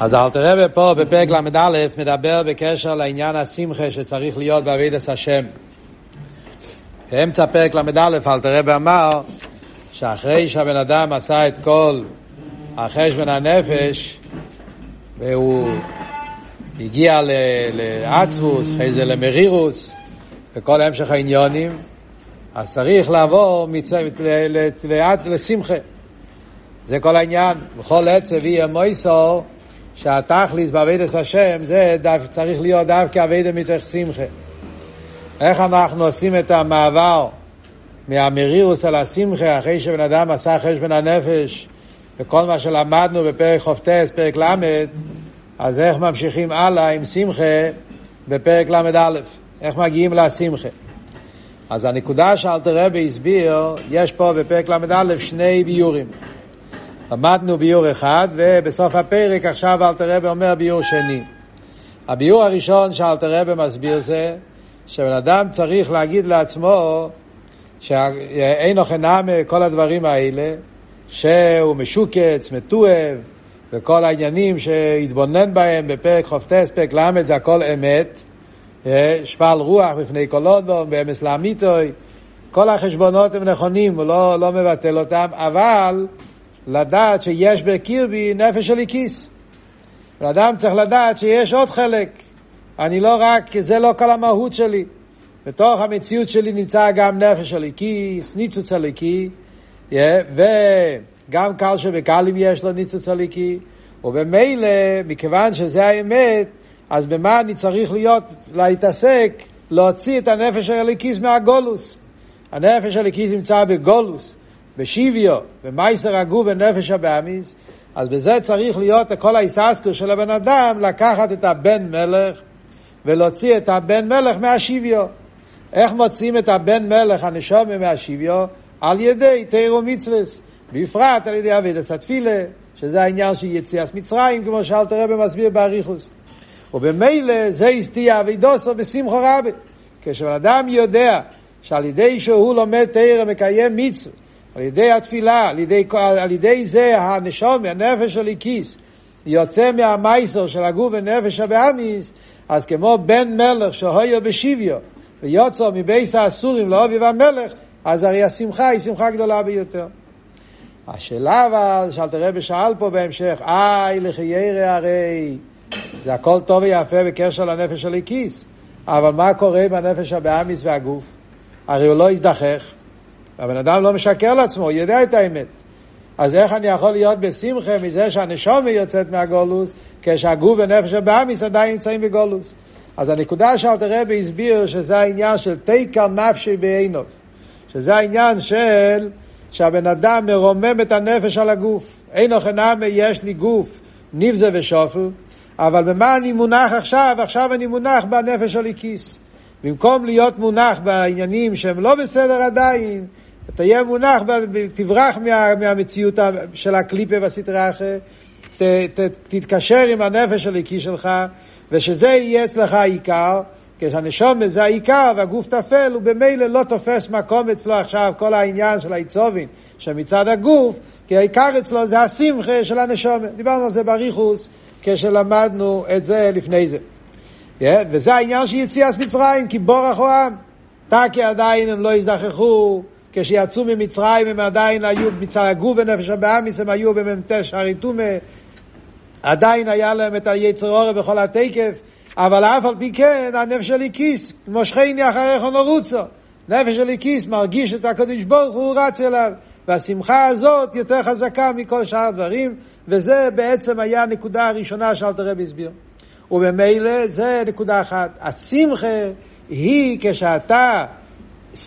אז אלתר רבי פה בפרק ל"א מדבר בקשר לעניין השמחה שצריך להיות בעבידת השם. באמצע פרק ל"א אלתר רבי אמר שאחרי שהבן אדם עשה את כל החשבון הנפש והוא הגיע לעצבוס, אחרי זה למרירוס וכל המשך העניונים, אז צריך לעבור לשמחה. זה כל העניין. בכל עצב יהיה מויסור שהתכליס בעבידת השם זה דו, צריך להיות דווקא עבידת מתוך שמחה. איך אנחנו עושים את המעבר מהמרירוס אל השמחה אחרי שבן אדם עשה חשבון הנפש וכל מה שלמדנו בפרק חופטס, פרק ל', אז איך ממשיכים הלאה עם שמחה בפרק ל"א? איך מגיעים לשמחה? אז הנקודה שאלתר רבי הסביר, יש פה בפרק ל"א שני ביורים. למדנו ביור אחד, ובסוף הפרק עכשיו אלתר רבי אומר ביור שני. הביור הראשון שאלתר רבי מסביר זה שבן אדם צריך להגיד לעצמו שאין אוכנם כל הדברים האלה, שהוא משוקץ, מתועב, וכל העניינים שהתבונן בהם בפרק חופטס, פרק ל', זה הכל אמת. אה, שפל רוח בפני כל אודום, באמס לאמיתוי. כל החשבונות הם נכונים, הוא לא, לא מבטל אותם, אבל לדעת שיש בקרבי נפש של. בן אדם צריך לדעת שיש עוד חלק. אני לא רק, זה לא כל המהות שלי. בתוך המציאות שלי נמצא גם נפש של איקיס, ניצוץ הליקי, yeah, וגם קל שבקלים יש לו ניצוץ הליקי, ובמילא, מכיוון שזה האמת, אז במה אני צריך להיות, להתעסק, להוציא את הנפש הליקיס מהגולוס. הנפש הליקיס נמצא בגולוס. בשיביו, במייסר הגוף ונפש הבאמיס, אז בזה צריך להיות כל האיססקו של הבן אדם, לקחת את הבן מלך ולהוציא את הבן מלך מהשיביו. איך מוציאים את הבן מלך הנשומה מהשיביו? על ידי תירו מצווס, בפרט על ידי אבידס התפילה, שזה העניין של יציאת מצרים, כמו שאלתר רבי מסביר באריכוס. ובמילא זה הסתיע אבידוסו בשמחו רבי. כשבן אדם יודע שעל ידי שהוא לומד תרא מקיים מצווה, על ידי התפילה, על ידי, על ידי זה הנשום, הנפש של איקיס, יוצא מהמייסר של הגוף ונפש הבאמיס, אז כמו בן מלך שהויו בשיביו, ויוצא מבייס האסורים לאוביב המלך, אז הרי השמחה היא שמחה גדולה ביותר. השאלה אבל, שאלת הרבי שאל פה בהמשך, איי לחיירא הרי, זה הכל טוב ויפה בקשר לנפש של איקיס, אבל מה קורה עם הנפש הבאמיס והגוף? הרי הוא לא יזדחך, הבן אדם לא משקר לעצמו, הוא יודע את האמת. אז איך אני יכול להיות בשמחה מזה שהנשומה יוצאת מהגולוס, כשהגוף ונפש הבאמיס עדיין נמצאים בגולוס? אז הנקודה שאלתר רבי הסביר שזה העניין של תיקר נפשי בעינוב, שזה העניין של שהבן אדם מרומם את הנפש על הגוף. אין אוכנמי יש לי גוף, נבזה ושופל, אבל במה אני מונח עכשיו? עכשיו אני מונח בנפש כיס. במקום להיות מונח בעניינים שהם לא בסדר עדיין, תהיה מונח, תברח מה, מהמציאות של הקליפה והסטרה תתקשר עם הנפש הליקי שלך, ושזה יהיה אצלך העיקר, כשהנשום זה העיקר והגוף טפל, הוא במילא לא תופס מקום אצלו עכשיו כל העניין של העיצובין שמצד הגוף, כי העיקר אצלו זה השמחה של הנשום. דיברנו על זה בריחוס כשלמדנו את זה לפני זה. Yeah, וזה העניין של יציאת מצרים, כי בורח הוא עם. תקי עדיין הם לא יזדחכו, כשיצאו ממצרים הם עדיין היו מצד הגוף ונפש הבאמיס, הם היו במ"ט שערי טומא, עדיין היה להם את היצר אורי בכל התקף, אבל אף על פי כן הנפש שלי כיס, מושכני אחריך נרוצו. נפש שלי כיס מרגיש את הקדוש ברוך הוא רץ אליו. והשמחה הזאת יותר חזקה מכל שאר הדברים, וזה בעצם היה הנקודה הראשונה שאלתר רבי הסביר. ובמילא זה נקודה אחת. השמחה היא כשאתה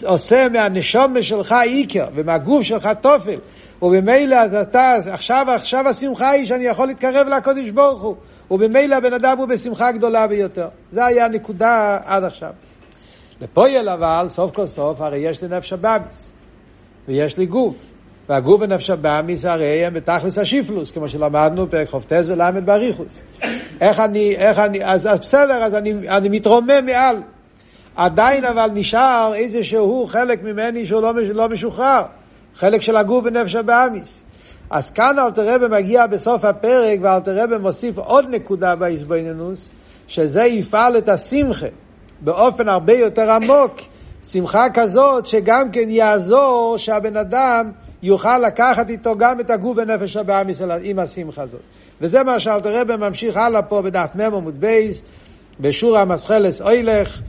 עושה מהנשומה שלך איקר ומהגוף שלך תופל ובמילא אז אתה, עכשיו, עכשיו השמחה היא שאני יכול להתקרב לקודש ברוך הוא ובמילא הבן אדם הוא בשמחה גדולה ביותר. זה היה הנקודה עד עכשיו. לפועל אבל, סוף כל סוף, הרי יש לי נפש הבאמיס ויש לי גוף. והגוף ונפש הבאמיס הרי הם בתכלס השיפלוס, כמו שלמדנו פרק חופטס ולמד בריחוס. איך אני, איך אני, אז בסדר, אז אני, אני מתרומם מעל. עדיין אבל נשאר איזשהו חלק ממני שהוא לא, לא משוחרר, חלק של הגוף ונפש הבאמיס. אז כאן אלתר רבי מגיע בסוף הפרק, ואלתר רבי מוסיף עוד נקודה באיזבנינוס, שזה יפעל את השמחה באופן הרבה יותר עמוק. שמחה כזאת שגם כן יעזור שהבן אדם יוכל לקחת איתו גם את הגוף ונפש הבא עם השמחה הזאת. וזה מה שאלתר רבי ממשיך הלאה פה בדף מ' עמוד בייס, בשור המסחלס אוילך,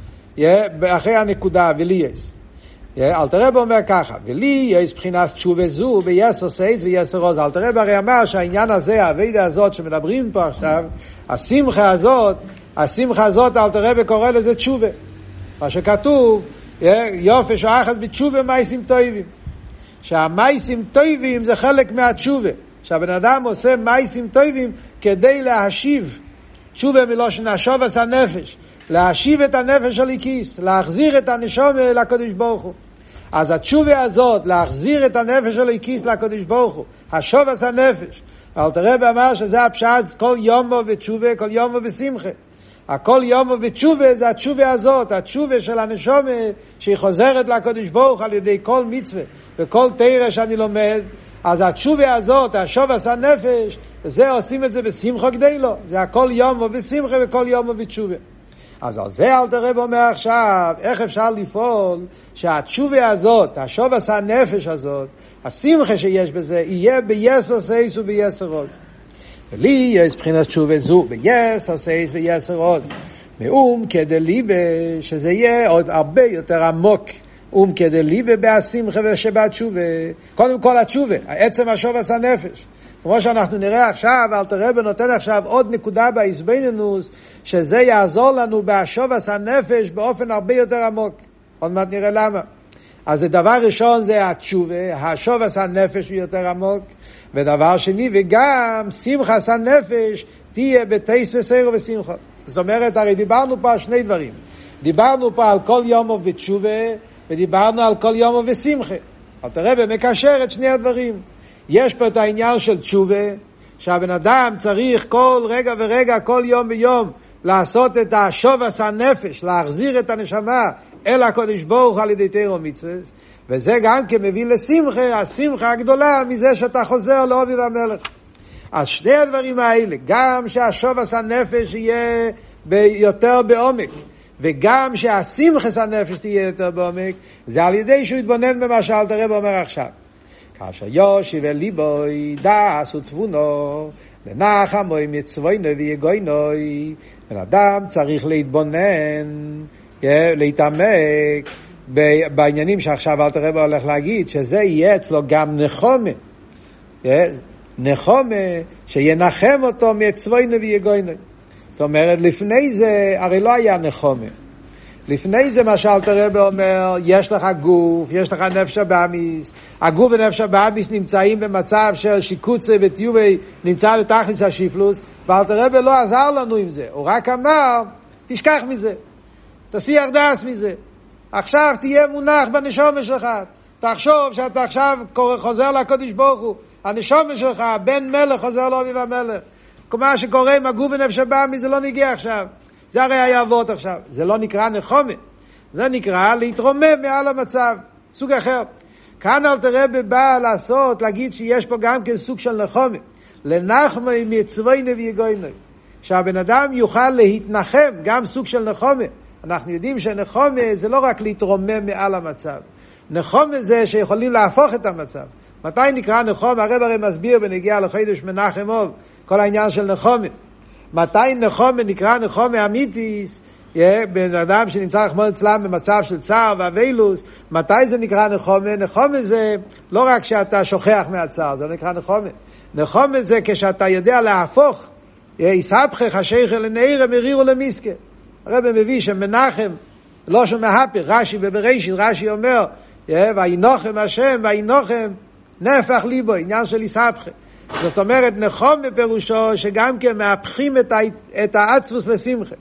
אחרי הנקודה וליאס. אלתר רבי אומר ככה, ולי יש בחינת תשובה זו ביסר סייס ויסר עוז. אלתר רבי הרי אמר שהעניין הזה, הווידה הזאת שמדברים פה עכשיו, השמחה הזאת, השמחה הזאת, אלתר רבי קורא לזה תשובה. מה שכתוב, יופש או אחס בתשובה מייסים טויבים. שהמייסים טויבים זה חלק מהתשובה. שהבן אדם עושה מייסים טויבים כדי להשיב, תשובה מלושן השובס הנפש, להשיב את הנפש של הכיס, להחזיר את הנשום לקדוש ברוך הוא. אז התשובה הזאת, להחזיר את הנפש של הכיס לקדוש ברוך הוא, השובס הנפש. אלתר רבי אמר שזה הפשט כל יומו ותשובה, כל יומו ושמחה. הכל יומו ותשובה זה התשובה הזאת, התשובה של הנשומה שהיא חוזרת לקדוש ברוך על ידי כל מצווה וכל תרא שאני לומד, אז התשובה הזאת, השובס הנפש, זה עושים את זה בשמחו כדי לו, זה הכל יומו ושמחה וכל יומו ותשובה. אז על זה אל תראה אומר עכשיו, איך אפשר לפעול שהתשובה הזאת, השובס הנפש הזאת, השמחה שיש בזה, יהיה ביסר סייס וביסר עוז. ולי יש מבחינת תשובה זו ביסר סייס ויסר עוז. מאום כדליבה, שזה יהיה עוד הרבה יותר עמוק. אום כדליבה בהשמחה ושבתשובה. קודם כל התשובה, עצם השובס הנפש. כמו שאנחנו נראה עכשיו, אלתר רבי נותן עכשיו עוד נקודה בהסבנינוס, שזה יעזור לנו בהשובס הנפש באופן הרבה יותר עמוק. עוד מעט נראה למה. אז דבר ראשון זה התשובה, השובס הנפש הוא יותר עמוק, ודבר שני, וגם שמחס הנפש תהיה בטייס וסיירו ושמחה. זאת אומרת, הרי דיברנו פה על שני דברים. דיברנו פה על כל יומו בתשובה, ודיברנו על כל יומו ושמחה. אלתר רבי מקשר את שני הדברים. יש פה את העניין של תשובה, שהבן אדם צריך כל רגע ורגע, כל יום ויום, לעשות את השובס הנפש, להחזיר את הנשמה אל הקודש ברוך על ידי תירו מצווה, וזה גם כן מביא לשמחה, השמחה הגדולה מזה שאתה חוזר לאובי והמלך. אז שני הדברים האלה, גם שהשובס הנפש יהיה יותר בעומק, וגם שהשמחס הנפש תהיה יותר בעומק, זה על ידי שהוא יתבונן במה שאלתר רב אומר עכשיו. כאשר יושיב אל ליבוי דס ותבונו לנחמוי מצווינו ויגוינוי בן אדם צריך להתבונן, להתעמק בעניינים שעכשיו אל תראה הולך להגיד, שזה יהיה אצלו גם נחומה. נחומה שינחם אותו מצווינו ויגוינוי. זאת אומרת, לפני זה הרי לא היה נחומה. לפני זה מה שאלתר רבי אומר, יש לך גוף, יש לך נפש הבאמיס, הגוף ונפש הבאמיס נמצאים במצב של שיקוצה וטיובי, נמצא בתכלס השיפלוס, ואלתר רבי לא עזר לנו עם זה, הוא רק אמר, תשכח מזה, תסיח דס מזה, עכשיו תהיה מונח בנשומה שלך, תחשוב שאתה עכשיו חוזר לקודש ברוך הוא, הנשומה שלך, בן מלך חוזר לאביב המלך, מה שקורה עם הגוף ונפש הבאמיס זה לא נגיע עכשיו. זה הרי היה אבות עכשיו. זה לא נקרא נחומה, זה נקרא להתרומם מעל המצב, סוג אחר. כאן אל תראה בא לעשות, להגיד שיש פה גם כן סוג של נחומה. לנחמי מצווינו ויגוינו. שהבן אדם יוכל להתנחם, גם סוג של נחומה. אנחנו יודעים שנחומה זה לא רק להתרומם מעל המצב. נחומה זה שיכולים להפוך את המצב. מתי נקרא נחומה? הרב הרי מסביר בנגיעה לחידוש מנחם אוב, כל העניין של נחומה. מתי נחומה נקרא נחומה אמיתיס, בן אדם שנמצא רחמון אצלם במצב של צער ואבילוס, מתי זה נקרא נחומה? נחומה זה לא רק שאתה שוכח מהצער, זה לא נקרא נחומה. נחומה זה כשאתה יודע להפוך, יסבכך השייכל לנעירה מרירו למיסקה. הרב מביא שמנחם, לא שמהפך, רש"י בבראשית, רש"י אומר, וינוחם השם, וינוחם נפח ליבו, עניין של יסבכך. זאת אומרת, נחום בפירושו שגם כן מהפכים את, את העצבוס לשמחה.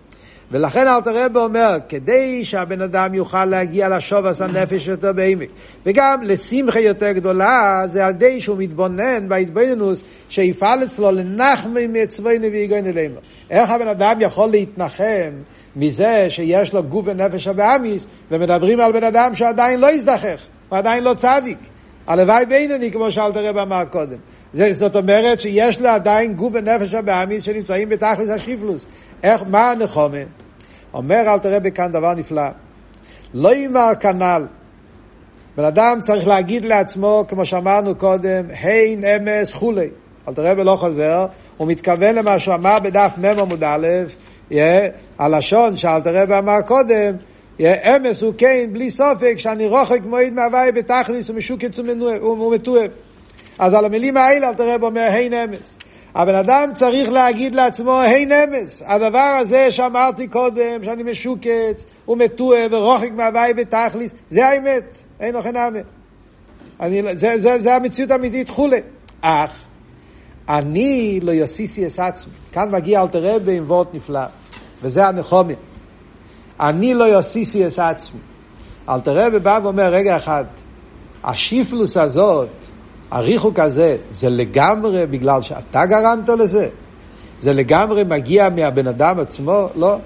ולכן אלתר רבי אומר, כדי שהבן אדם יוכל להגיע לשובס הנפש יותר בעמק, וגם לשמחה יותר גדולה, זה על ידי שהוא מתבונן בהתבוננוס, שיפעל אצלו לנחמי מעצבנו ויגון אלינו. איך הבן אדם יכול להתנחם מזה שיש לו גוף ונפש הבאמיס, ומדברים על בן אדם שעדיין לא הזדחך, הוא עדיין לא צדיק. הלוואי בינוני, כמו שאלת הרב אמר קודם. זה, זאת אומרת שיש לה עדיין גוף ונפש הבאמיס שנמצאים בתכלס השיפלוס. איך, מה הנחומה? אומר אל תראה בכאן דבר נפלא. לא יאמר כנ"ל. בן אדם צריך להגיד לעצמו, כמו שאמרנו קודם, הין אמס כולי. אל תראה ולא חוזר, הוא מתכוון למה שהוא אמר בדף מ' עמוד א', הלשון שאל תראה ואמר קודם, אמס הוא כן, בלי סופק, שאני רוחק מועד מהוואי בתכליס ומשוקץ ומתועב. אז על המילים האלה אל תראה אומר, הין אמס. הבן אדם צריך להגיד לעצמו, הין אמס. הדבר הזה שאמרתי קודם, שאני משוקץ ומתועב ורוחק מהוואי בתכליס, זה האמת, אין לכם אמת. זה, זה, זה המציאות האמיתית כולי. אך, אני לא יוסיסי את עצמי. כאן מגיע אלתר רבי עם וורט נפלא, וזה הנחומי. אני לא יוסיסי את עצמי. אלתר רבי בא ואומר, רגע אחד, השיפלוס הזאת, הריחוק הזה, זה לגמרי בגלל שאתה גרמת לזה? זה לגמרי מגיע מהבן אדם עצמו? לא.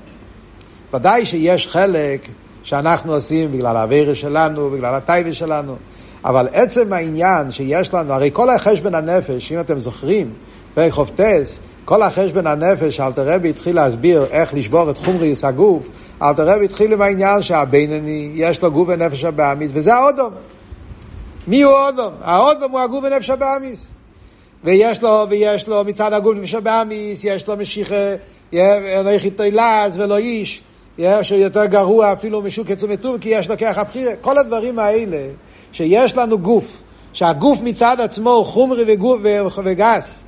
ודאי שיש חלק שאנחנו עושים בגלל האוויר שלנו, בגלל הטייבה שלנו, אבל עצם העניין שיש לנו, הרי כל החשבון הנפש, אם אתם זוכרים, פרק חופטס, כל החשבון הנפש, אלתר רבי התחיל להסביר איך לשבור את חומריס הגוף, אלתר רבי התחיל עם העניין שהבינני, יש לו גוף ונפש הבאמיס, וזה האודום. מי הוא האודום? האודום הוא הגוף ונפש הבאמיס. ויש לו, ויש לו מצד הגוף ונפש הבאמיס, יש לו משיחה, לא יחיד תילז ולא איש, שהוא יותר גרוע אפילו משוקץ ומטוב, כי יש לו כרך הבחירה. כל הדברים האלה, שיש לנו גוף, שהגוף מצד עצמו הוא חומרי וגוף וגס,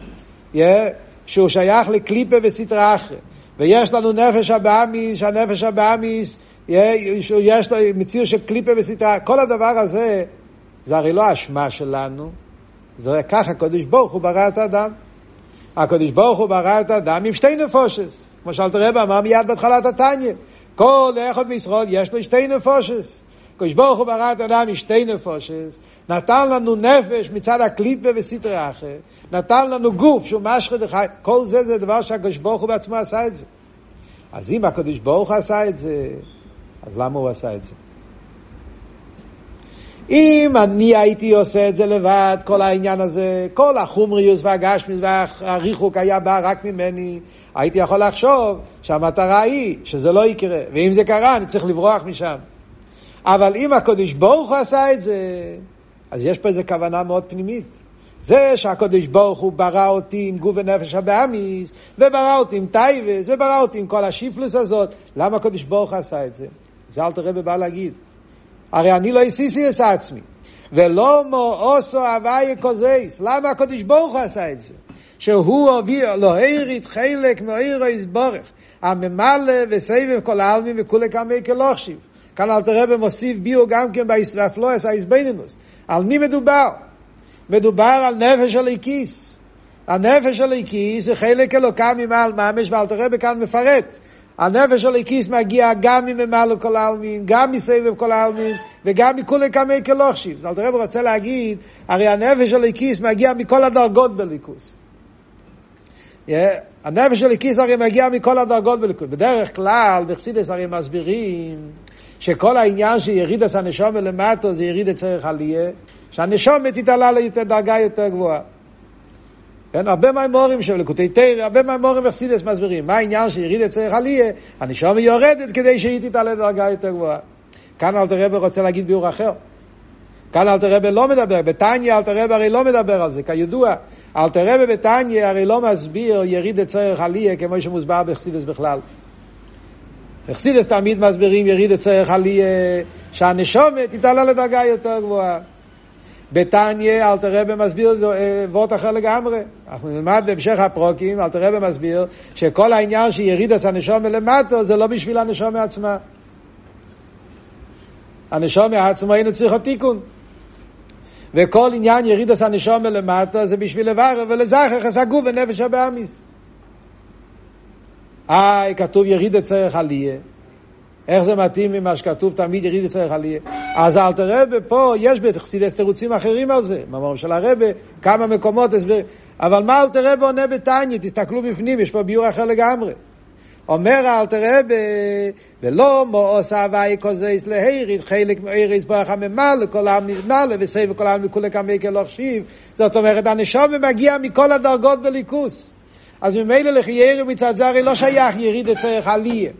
שהוא שייך לקליפה וסטרה אחרי. ויש לנו נפש הבאמיס, שהנפש הבאמיס, יש לו מציאות של קליפה וסטרה, כל הדבר הזה, זה הרי לא אשמה שלנו, זה ככה הקדוש ברוך הוא ברא את האדם. הקדוש ברוך הוא ברא את האדם עם שתי נפושס, כמו שאלת רבא אמר מיד בהתחלת התניא. כל אחד בישראל יש לו שתי נפושס. הקדוש ברוך הוא ברא את האדם עם שתי נפושס, נתן לנו נפש מצד הקליפה וסטרי אחר, נתן לנו גוף שהוא משחד אחד, כל זה זה דבר שהקדוש ברוך הוא בעצמו עשה את זה. אז אם הקדוש ברוך הוא עשה את זה, אז למה הוא עשה את זה? אם אני הייתי עושה את זה לבד, כל העניין הזה, כל החומריוס והגשמיס והריחוק היה בא רק ממני, הייתי יכול לחשוב שהמטרה היא שזה לא יקרה, ואם זה קרה אני צריך לברוח משם. אבל אם הקדוש ברוך הוא עשה את זה, אז יש פה איזו כוונה מאוד פנימית. זה שהקדוש ברוך הוא ברא אותי עם גוף ונפש הבהמית, וברא אותי עם תאוות, וברא אותי עם כל השפלות הזאת, למה הקדוש ברוך הוא עשה את זה? זה אלטר רבי בא להגיד. הרי אני לא עשיתי את עצמי. ולמה עשה הוויה כזאת. למה הקדוש ברוך הוא עשה את זה? שהוא הוביל, לא העריד חלק מאירו יסבורך. הממלא וסבב כל העלמין וכולי כמי כלוכשיב. כאן אל תראה במוסיף ביו גם כן באפלואס האיזבנינוס. על מי מדובר? מדובר על נפש הליקיס. הנפש הליקיס זה חלק אלוקה ממעל ממש, ואל תראה בכאן מפרט. הנפש הליקיס מגיע גם ממעל כל העלמין, גם מסבב כל העלמין, וגם מכולי כמי כלוכשיב. אז אל תראה רוצה להגיד, הרי הנפש הליקיס מגיע מכל הדרגות בליכוס. Yeah, הנפש הליקיס הרי מגיע מכל הדרגות בליכוס. בדרך כלל, בחסידס הרי מסבירים שכל העניין של ירידת הנשום למטו זה ירידת צריך עלייה, שהנשומת תתעלה לדרגה יותר גבוהה. כן, הרבה מהמורים של לקוטי תרא, הרבה מהמורים בחסידס מסבירים, מה העניין של ירידת צריך עלייה, הנשום יורדת כדי שהיא תתעלה לדרגה יותר גבוהה. כאן אלתר רבי רוצה להגיד ביאור אחר. כאן אלתר רבי לא מדבר, בתניא אלתר רבי הרי לא מדבר על זה, כידוע. אלתר רבי בתניא הרי לא מסביר ירידת צריך עלייה כמו שמוסבר בחסידס בכלל. בחסידס תמיד מסבירים יריד צריך עלי שהנשומת תתעלה לדרגה יותר גבוהה. בתניא אלתר רבי מסביר אה, וורט אחר לגמרי. אנחנו נלמד בהמשך הפרוקים, אלתר רבי מסביר שכל העניין שיריד את הנשומה למטו זה לא בשביל הנשומה עצמה. הנשומה עצמו היינו צריך תיקון. וכל עניין יריד את הנשומה למטו זה בשביל לברר ולזכר חסגו בנפש הבאמיס. אה, כתוב יריד צריך עליה. איך זה מתאים ממה שכתוב תמיד יריד צריך עליה? אז אל תראה פה, יש בחסידס תירוצים אחרים על זה. מאמר של הרבה, כמה מקומות הסברים. אבל מה אל תראה עונה בתניא? תסתכלו בפנים, יש פה ביור אחר לגמרי. אומר אל תראה. ולא מועוס הוואי כוזייס להיריד חלק מאיריס ברוך הממלא כל העם נמלא וסבב כל העם מכולי כמי כלא חשיב זאת אומרת הנשום מגיע מכל הדרגות בליכוס אז ממילא לחיירי מצד זה הרי לא שייך יריד אצלך עליה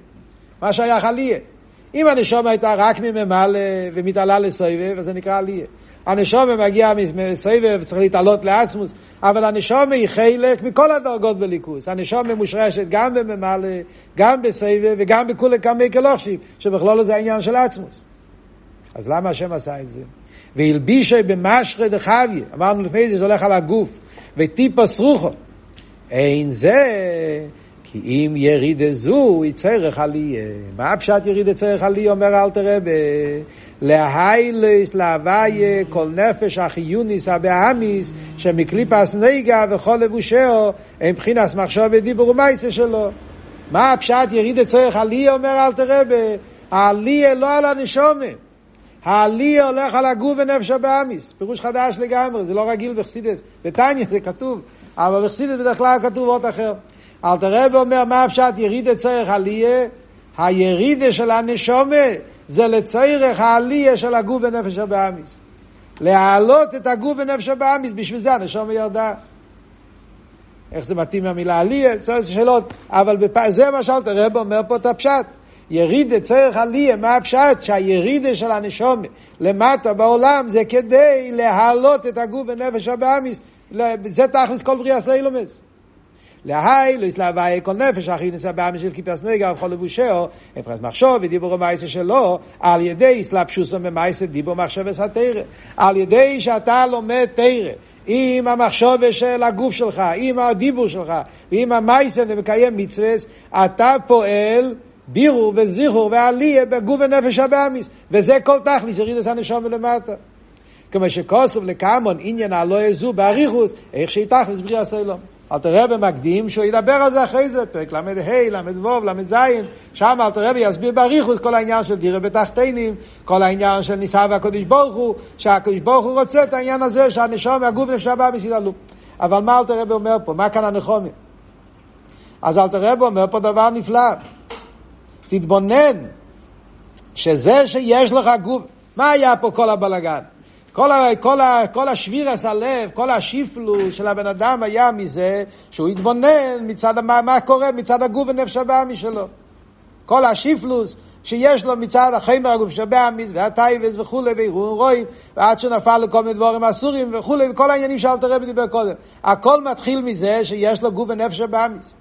מה שייך עליה אם הנשום הייתה רק מממלא ומתעלה לסבב אז זה נקרא עליה הנשום מגיע מסבב וצריך להתעלות לעצמוס אבל הנשום היא חלק מכל הדרגות בליכוס. הנשום ממושרשת גם בממלא, גם בסבב וגם בכולי קמי כלוכשיב, שבכלול זה העניין של עצמוס. אז למה השם עשה את זה? והלבישי במשחי דחביה, אמרנו לפני זה, זה הולך על הגוף, וטיפה סרוחו. אין זה כי אם ירידה זו יצרך עליה. מה פשט ירידה צריך עליה, אומר אל תראה ב... להיילס, להוויה, כל נפש החיוניס הבאמיס, שמקליפס נגע וכל לבושהו, הם מבחינת מחשוב ודיבור ומייסה שלו. מה הפשט ירידה צריך עליה, אומר אל תראה ב... העליה לא על הנשומה. העליה הולך על הגוף ונפש הבאמיס. פירוש חדש לגמרי, זה לא רגיל בחסידס. בטניה זה כתוב, אבל בחסידס בדרך כלל כתוב עוד אחר. אלתר רב אומר מה אפשר ירידה צורך עליה? הירידה של הנשומה זה לצורך העליה של הגוף ונפש הבאמיס. להעלות את הגוף ונפש הבאמיס, בשביל זה הנשומה ירדה. איך זה מתאים מהמילה עליה? זה שאלות. אבל בפ... זה מה שאלתר רב אומר פה את הפשט. ירידה צורך עליה, מה הפשט? שהירידה של הנשומה למטה בעולם זה כדי להעלות את הגוף ונפש הבאמיס. זה תכלס כל בריאה סיילומס. להי, לא יסלהבי כל נפש, אחי נסע בעם של כיפס נגע וכל לבושהו, מבחינת מחשוב ודיבור המייסה שלו, על ידי סלפשוסו ממייסה דיבור מחשב התרא. על ידי שאתה לומד תרא. עם המחשוב של הגוף שלך, עם הדיבור שלך, ועם המייסן ומקיים מצווה, אתה פועל בירו וזיכור ועליה בגוף ונפש הבאמיס. וזה כל תכליס, יריד את הנשום ולמטה. כמו שכוסף לקמון עניין הלא יזו באריכוס, איך שהיא תכליס בריאה סלום. אלתר רבי מקדים שהוא ידבר על זה אחרי זה, פרק ל"ה, ל"ו, ל"ז, שם אלתר רבי יסביר באריכות כל העניין של דירה בתחתינים, כל העניין של ניסה והקדוש ברוך הוא, שהקדוש ברוך הוא רוצה את העניין הזה שהנשום מהגוף נפשע בה בסידלו. אבל מה אלתר רבי אומר פה? מה כאן הנחומים? אז אלתר רבי אומר פה דבר נפלא. תתבונן שזה שיש לך גוף, מה היה פה כל הבלגן? כל, ה, כל, ה, כל השבירס הלב, כל השיפלו של הבן אדם היה מזה שהוא התבונן מצד מה, מה קורה מצד הגוף ונפש הבאמי שלו. כל השיפלוס שיש לו מצד החמר הגוף שבאמיס והטייבס וכולי ואירועים רואים ועד שנפל לכל מיני דבורים אסורים וכולי וכל העניינים שאלתר רבי דיבר קודם. הכל מתחיל מזה שיש לו גוף ונפש הבאמיס.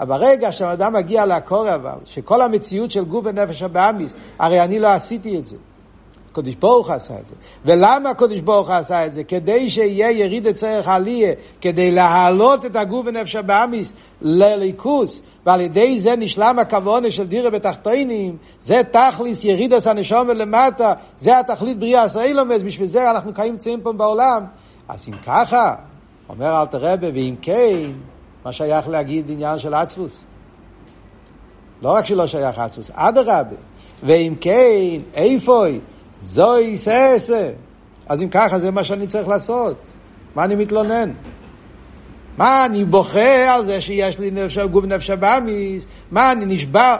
אבל ברגע שהאדם מגיע לעקור אבל, שכל המציאות של גוף ונפש הבאמיס, הרי אני לא עשיתי את זה. הקדוש ברוך עשה את זה. ולמה הקדוש ברוך עשה את זה? כדי שיהיה יריד אצלך עליה, כדי להעלות את הגוף ונפש הבאמיס לליכוס, ועל ידי זה נשלם הכוונה של דירה בתחתינים, זה תכליס ירידס הנשום למטה, זה התכלית בריאה הסיילומס, בשביל זה אנחנו צעים פה בעולם. אז אם ככה, אומר אלתר רבה, ואם כן, מה שייך להגיד עניין של עצבוס? לא רק שלא שייך עצבוס, אדרבה. ואם כן, איפה היא? זוהי ססה. אז אם ככה זה מה שאני צריך לעשות. מה אני מתלונן? מה אני בוכה על זה שיש לי נפש, גוף נפש הבאמיס? מה אני נשבע?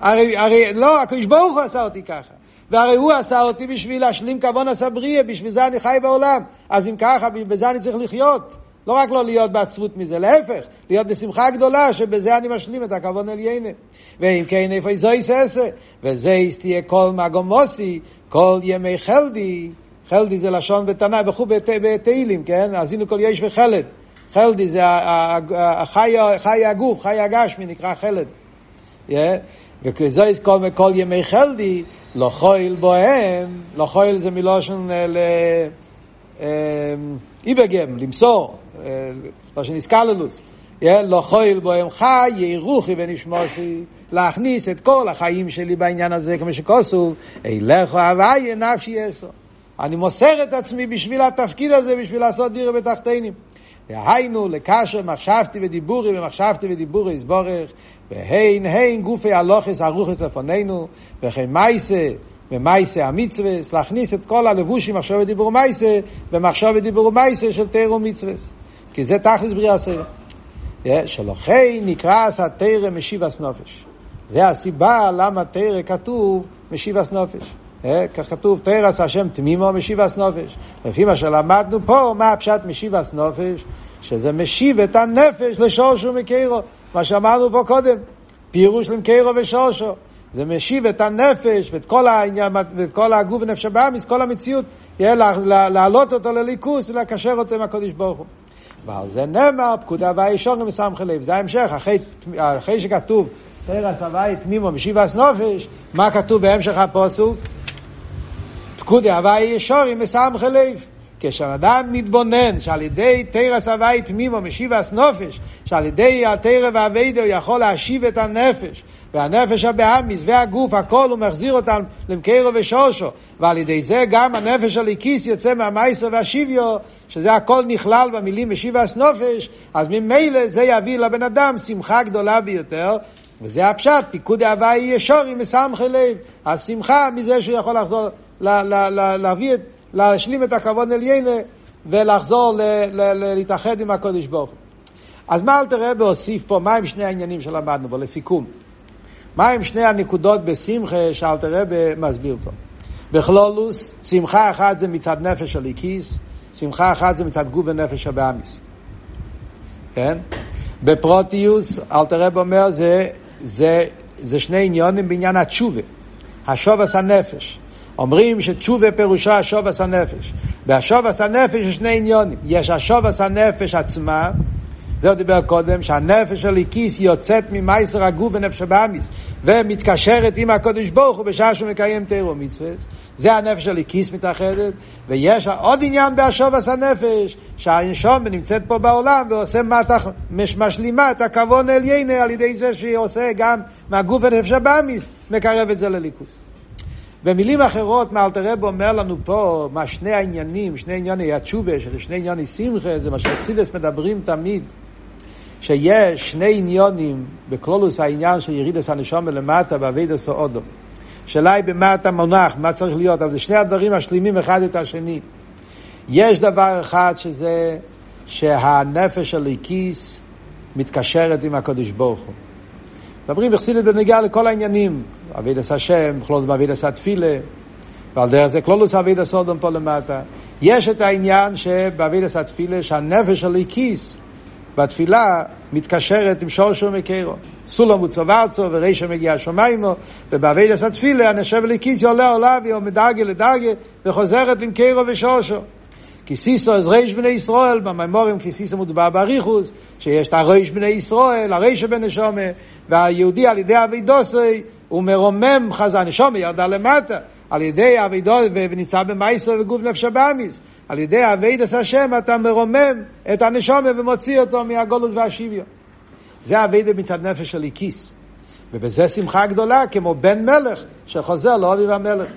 הרי, הרי לא, הקדוש ברוך הוא עשה אותי ככה. והרי הוא עשה אותי בשביל להשלים כבון עשה בריאה, בשביל זה אני חי בעולם. אז אם ככה, בזה אני צריך לחיות. לא רק לא להיות בעצבות מזה, להפך, להיות בשמחה גדולה, שבזה אני משלים את הכבוד עליינה. ואם כן, איפה זוהי ססה? וזה תהיה כל מגומוסי, כל ימי חלדי, חלדי זה לשון בתנאי, וכו' בתהילים, כן? אז הנה כל יש וחלד. חלדי זה חי הגוף, חי הגשמי, נקרא חלד. Yeah. וכזה כל, כל ימי חלדי, לא חויל בוהם, לא חויל זה מלושן ל... איבגם, למסור, לא שנסקללוס. לא חויל בוהם חי, ירוחי ונשמוסי, להכניס את כל החיים שלי בעניין הזה, כמו שכוסו, אילך הוויה נפשי יסו. אני מוסר את עצמי בשביל התפקיד הזה, בשביל לעשות דירה בתחתינים. והיינו לקשר מחשבתי ודיבורי ומחשבתי ודיבורי יסבורך והין הין גופי הלוכס ארוכס לפנינו וכן מייסה ומייסה המצווה, להכניס את כל הלבושים מחשב ודיבור מייסה במחשב ודיבור מייסה של תירו מצווה. כי זה תכלס בריאה סיירה. שלוחי נקרא תרא משיבס נופש. זה הסיבה למה תרא כתוב משיבס נופש. אה, כך כתוב, תרס השם תמימו משיבס נופש. לפי מה שלמדנו פה, מה הפשט משיבס נופש? שזה משיב את הנפש לשורשו מקרו, מה שאמרנו פה קודם, פירוש למקרו ושורשו. זה משיב את הנפש ואת כל העניין, ואת כל הגוף ונפש הבאמיס, כל המציאות, להעלות אותו לליכוס ולקשר אותו עם הקודש ברוך הוא. ועל זה נאמר, פקודה והישורים מסמכי לב. זה ההמשך, אחרי, אחרי שכתוב תרס הוואי תמימו משיבס נופש, מה כתוב בהמשך הפוסוק? פקודי הוואי ישורים מסמכי לב. כשאדם מתבונן שעל ידי תרס הוואי תמימו משיבס נופש, שעל ידי התרא והאביידו יכול להשיב את הנפש, והנפש הבאמיס והגוף, הכל הוא מחזיר אותם למקרו ושושו, ועל ידי זה גם הנפש הליקיס יוצא מהמייסר והשיביו, שזה הכל נכלל במילים משיבס נופש, אז ממילא זה יביא לבן אדם שמחה גדולה ביותר, וזה הפשט, פיקוד ההוואי ישורי מסמכי לב, השמחה מזה שהוא יכול לחזור, לה, לה, לה, להביא את, להשלים את הכבוד עליינה ולחזור להתאחד עם הקודש ברוך. אז מה אלתר רבי הוסיף פה, מה עם שני העניינים שלמדנו בו, לסיכום? מה עם שני הנקודות בשמחה שאלתר רבי מסביר פה? בכלולוס, שמחה אחת זה מצד נפש הליקיס, שמחה אחת זה מצד גוף ונפש הבאמיס. כן? בפרוטיוס, אלתר רבי אומר, זה, זה, זה שני עניונים בעניין התשובה, השובס הנפש. אומרים שתשובה פירושו השובס הנפש. בהשובס הנפש יש שני עניונים. יש השובס הנפש עצמה, זה דיבר קודם, שהנפש של איקיס יוצאת ממייסר הגוף ונפש הבאמיס ומתקשרת עם הקודש ברוך הוא בשעה שהוא מקיים תירו מצווה. זה הנפש של איקיס מתאחדת, ויש עוד עניין בהשובס הנפש, שהנשום נמצאת פה בעולם ועושה מתח, משלימה את הכבוד עליינה על ידי זה שהיא עושה גם מהגוף ונפש הבאמיס, מקרב את זה לליכוס. במילים אחרות, מאלתרב אומר לנו פה, מה שני העניינים, שני ענייני התשובה, שזה שני ענייני שמחה, זה מה שאקסידס מדברים תמיד. שיש שני עניונים בקלולוס העניין של ירידס הנשום למטה באבידס או אודו. השאלה היא במה אתה מונח, מה צריך להיות, אבל זה שני הדברים משלימים אחד את השני. יש דבר אחד שזה שהנפש של הליקיס מתקשרת עם הקדוש ברוך הוא. מדברים בחסידות בנגיעה לכל העניינים, אבידס השם, כלולוס באבידס התפילה, ועל דרך זה כלולוס אבידס אודום פה למטה. יש את העניין שבאבידס התפילה שהנפש של הליקיס והתפילה מתקשרת עם שורשו מקרו. סולום וצוברצו ורישו מגיע השמיימו, ובאבידס התפילה הנשב לקיס עולה עולה והיא מדרגה לדרגה וחוזרת עם קרו ושורשו. כיסיסו אז ריש בני ישראל, במימורים כיסיסו מודבר באריכוס, שיש את הריש בני ישראל, הריש בן נשומה, והיהודי על ידי אבידוסי הוא מרומם חזן, נשומה ירדה למטה, על ידי אבידוסי ונמצא במייסר וגוף נפש הבאמיס. על ידי אבידס השם אתה מרומם את הנשומה ומוציא אותו מהגולוס והשיביו. זה אבידה מצד נפש של איקיס. ובזה שמחה גדולה, כמו בן מלך שחוזר לאביב המלך.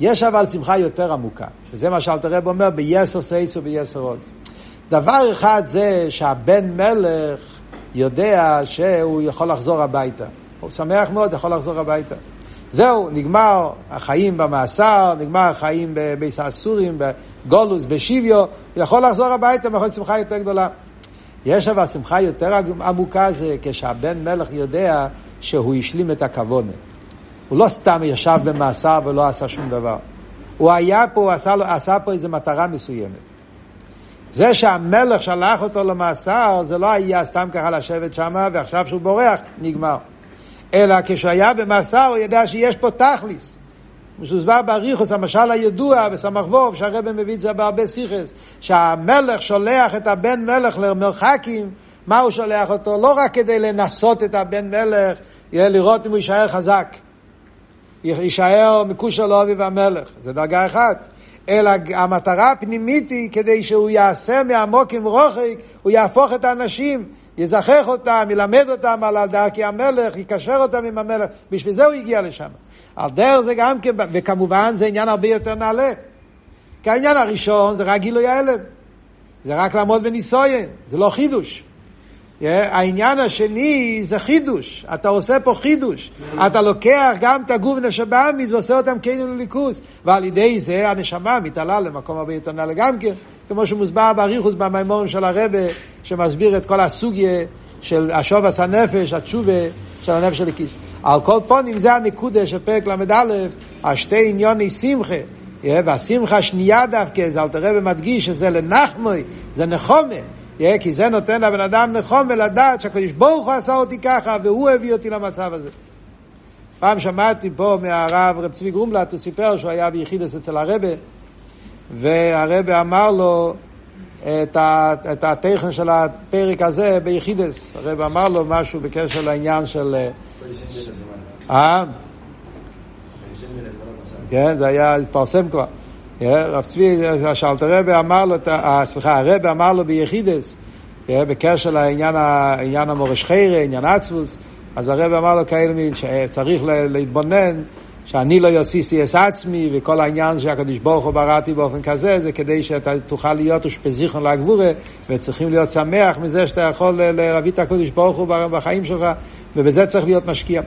יש אבל שמחה יותר עמוקה, וזה מה שאלתר רב אומר ביסר סייס וביסר עוז. דבר אחד זה שהבן מלך יודע שהוא יכול לחזור הביתה. הוא שמח מאוד, יכול לחזור הביתה. זהו, נגמר החיים במאסר, נגמר החיים בביס האסורים, בגולוס, בשיביו, יכול לחזור הביתה ויכול שמחה יותר גדולה. יש אבל שמחה יותר עמוקה זה כשהבן מלך יודע שהוא השלים את הכוונה. הוא לא סתם ישב במאסר ולא עשה שום דבר. הוא היה פה, הוא עשה, עשה פה איזו מטרה מסוימת. זה שהמלך שלח אותו למאסר, זה לא היה סתם ככה לשבת שם, ועכשיו שהוא בורח, נגמר. אלא כשהיה במאסר הוא ידע שיש פה תכליס. מסוסבר באריכוס, המשל הידוע בסמ"ך ווב, שהרבא מביא את זה בהרבה סיכס, שהמלך שולח את הבן מלך למרחקים, מה הוא שולח אותו? לא רק כדי לנסות את הבן מלך, לראות אם הוא יישאר חזק. יישאר מקושר לאביב המלך, זה דרגה אחת. אלא המטרה הפנימית היא כדי שהוא יעשה מעמוק עם רוחק, הוא יהפוך את האנשים יזכח אותם, ילמד אותם על דרכי המלך, יקשר אותם עם המלך, בשביל זה הוא הגיע לשם. על דרך זה גם כן, וכמובן זה עניין הרבה יותר נעלה. כי העניין הראשון זה רק גילוי ההלם. זה רק לעמוד בניסויין, זה לא חידוש. Yeah, העניין השני זה חידוש, אתה עושה פה חידוש, אתה לוקח גם את הגוף נפש הבאמיס ועושה אותם כאילו לליכוס, ועל ידי זה הנשמה מתעלה למקום הרבה יותר נעלה גם כן, כמו שמוסבר באריכוס במימורים של הרבה, שמסביר את כל הסוגיה של השובס הנפש, התשובה, של הנפש הליקיס. על כל פונים זה הנקודה של פרק ל"א, השתי עניוני שמחה. והשמחה השנייה דווקא, זה אלתר רבי מדגיש שזה לנחמוי, זה נחומה. כי זה נותן לבן אדם נחומה לדעת שהקדוש ברוך הוא עשה אותי ככה, והוא הביא אותי למצב הזה. פעם שמעתי פה מהרב רב צבי גרומלט, הוא סיפר שהוא היה ביחידס אצל הרבה, והרבה אמר לו את, ה, את הטכן של הפרק הזה ביחידס. הרבה אמר לו משהו בקשר לעניין של... אה? כן, זה היה, התפרסם כבר. רב צבי, שאלת הרבה אמר לו, סליחה, הרבה אמר לו ביחידס, בקשר לעניין המורש חיירה, עניין עצבוס, אז הרב אמר לו כאלה מין שצריך להתבונן שאני לא יוסיסי את עצמי, וכל העניין שהקדוש ברוך הוא בראתי באופן כזה, זה כדי שאתה תוכל להיות אושפזיכון לגבורה, וצריכים להיות שמח מזה שאתה יכול להביא את הקדוש ברוך הוא בחיים שלך, ובזה צריך להיות משקיע.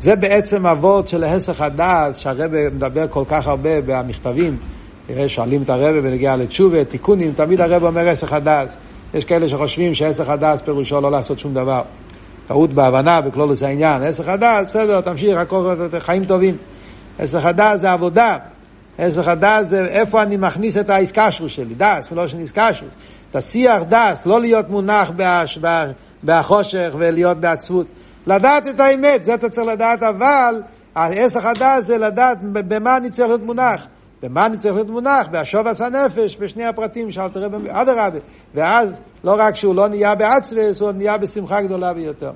זה בעצם אבות של הסך הדעת, שהרבא מדבר כל כך הרבה במכתבים. שואלים את הרבא בנגיעה לתשובה, תיקונים, תמיד הרבא אומר הסך הדעת. יש כאלה שחושבים שהסך הדעת פירושו לא לעשות שום דבר. טעות בהבנה, בכלולוס העניין. הסך הדעת, בסדר, תמשיך, הכל חיים טובים. הסך הדעת זה עבודה. הסך הדעת זה איפה אני מכניס את האיסקשרוס שלי, דס, שאני איסקשרוס. תסיח דס, לא להיות מונח בהש, בחושך ולהיות בעצבות. לדעת את האמת, זה אתה צריך לדעת, אבל ההסך הדעת זה לדעת במה אני צריך להיות מונח. במה אני צריך להיות מונח? בהשובס הנפש, בשני הפרטים שאל תראה, אדרבה. ואז לא רק שהוא לא נהיה בעצבס, הוא נהיה בשמחה גדולה ביותר.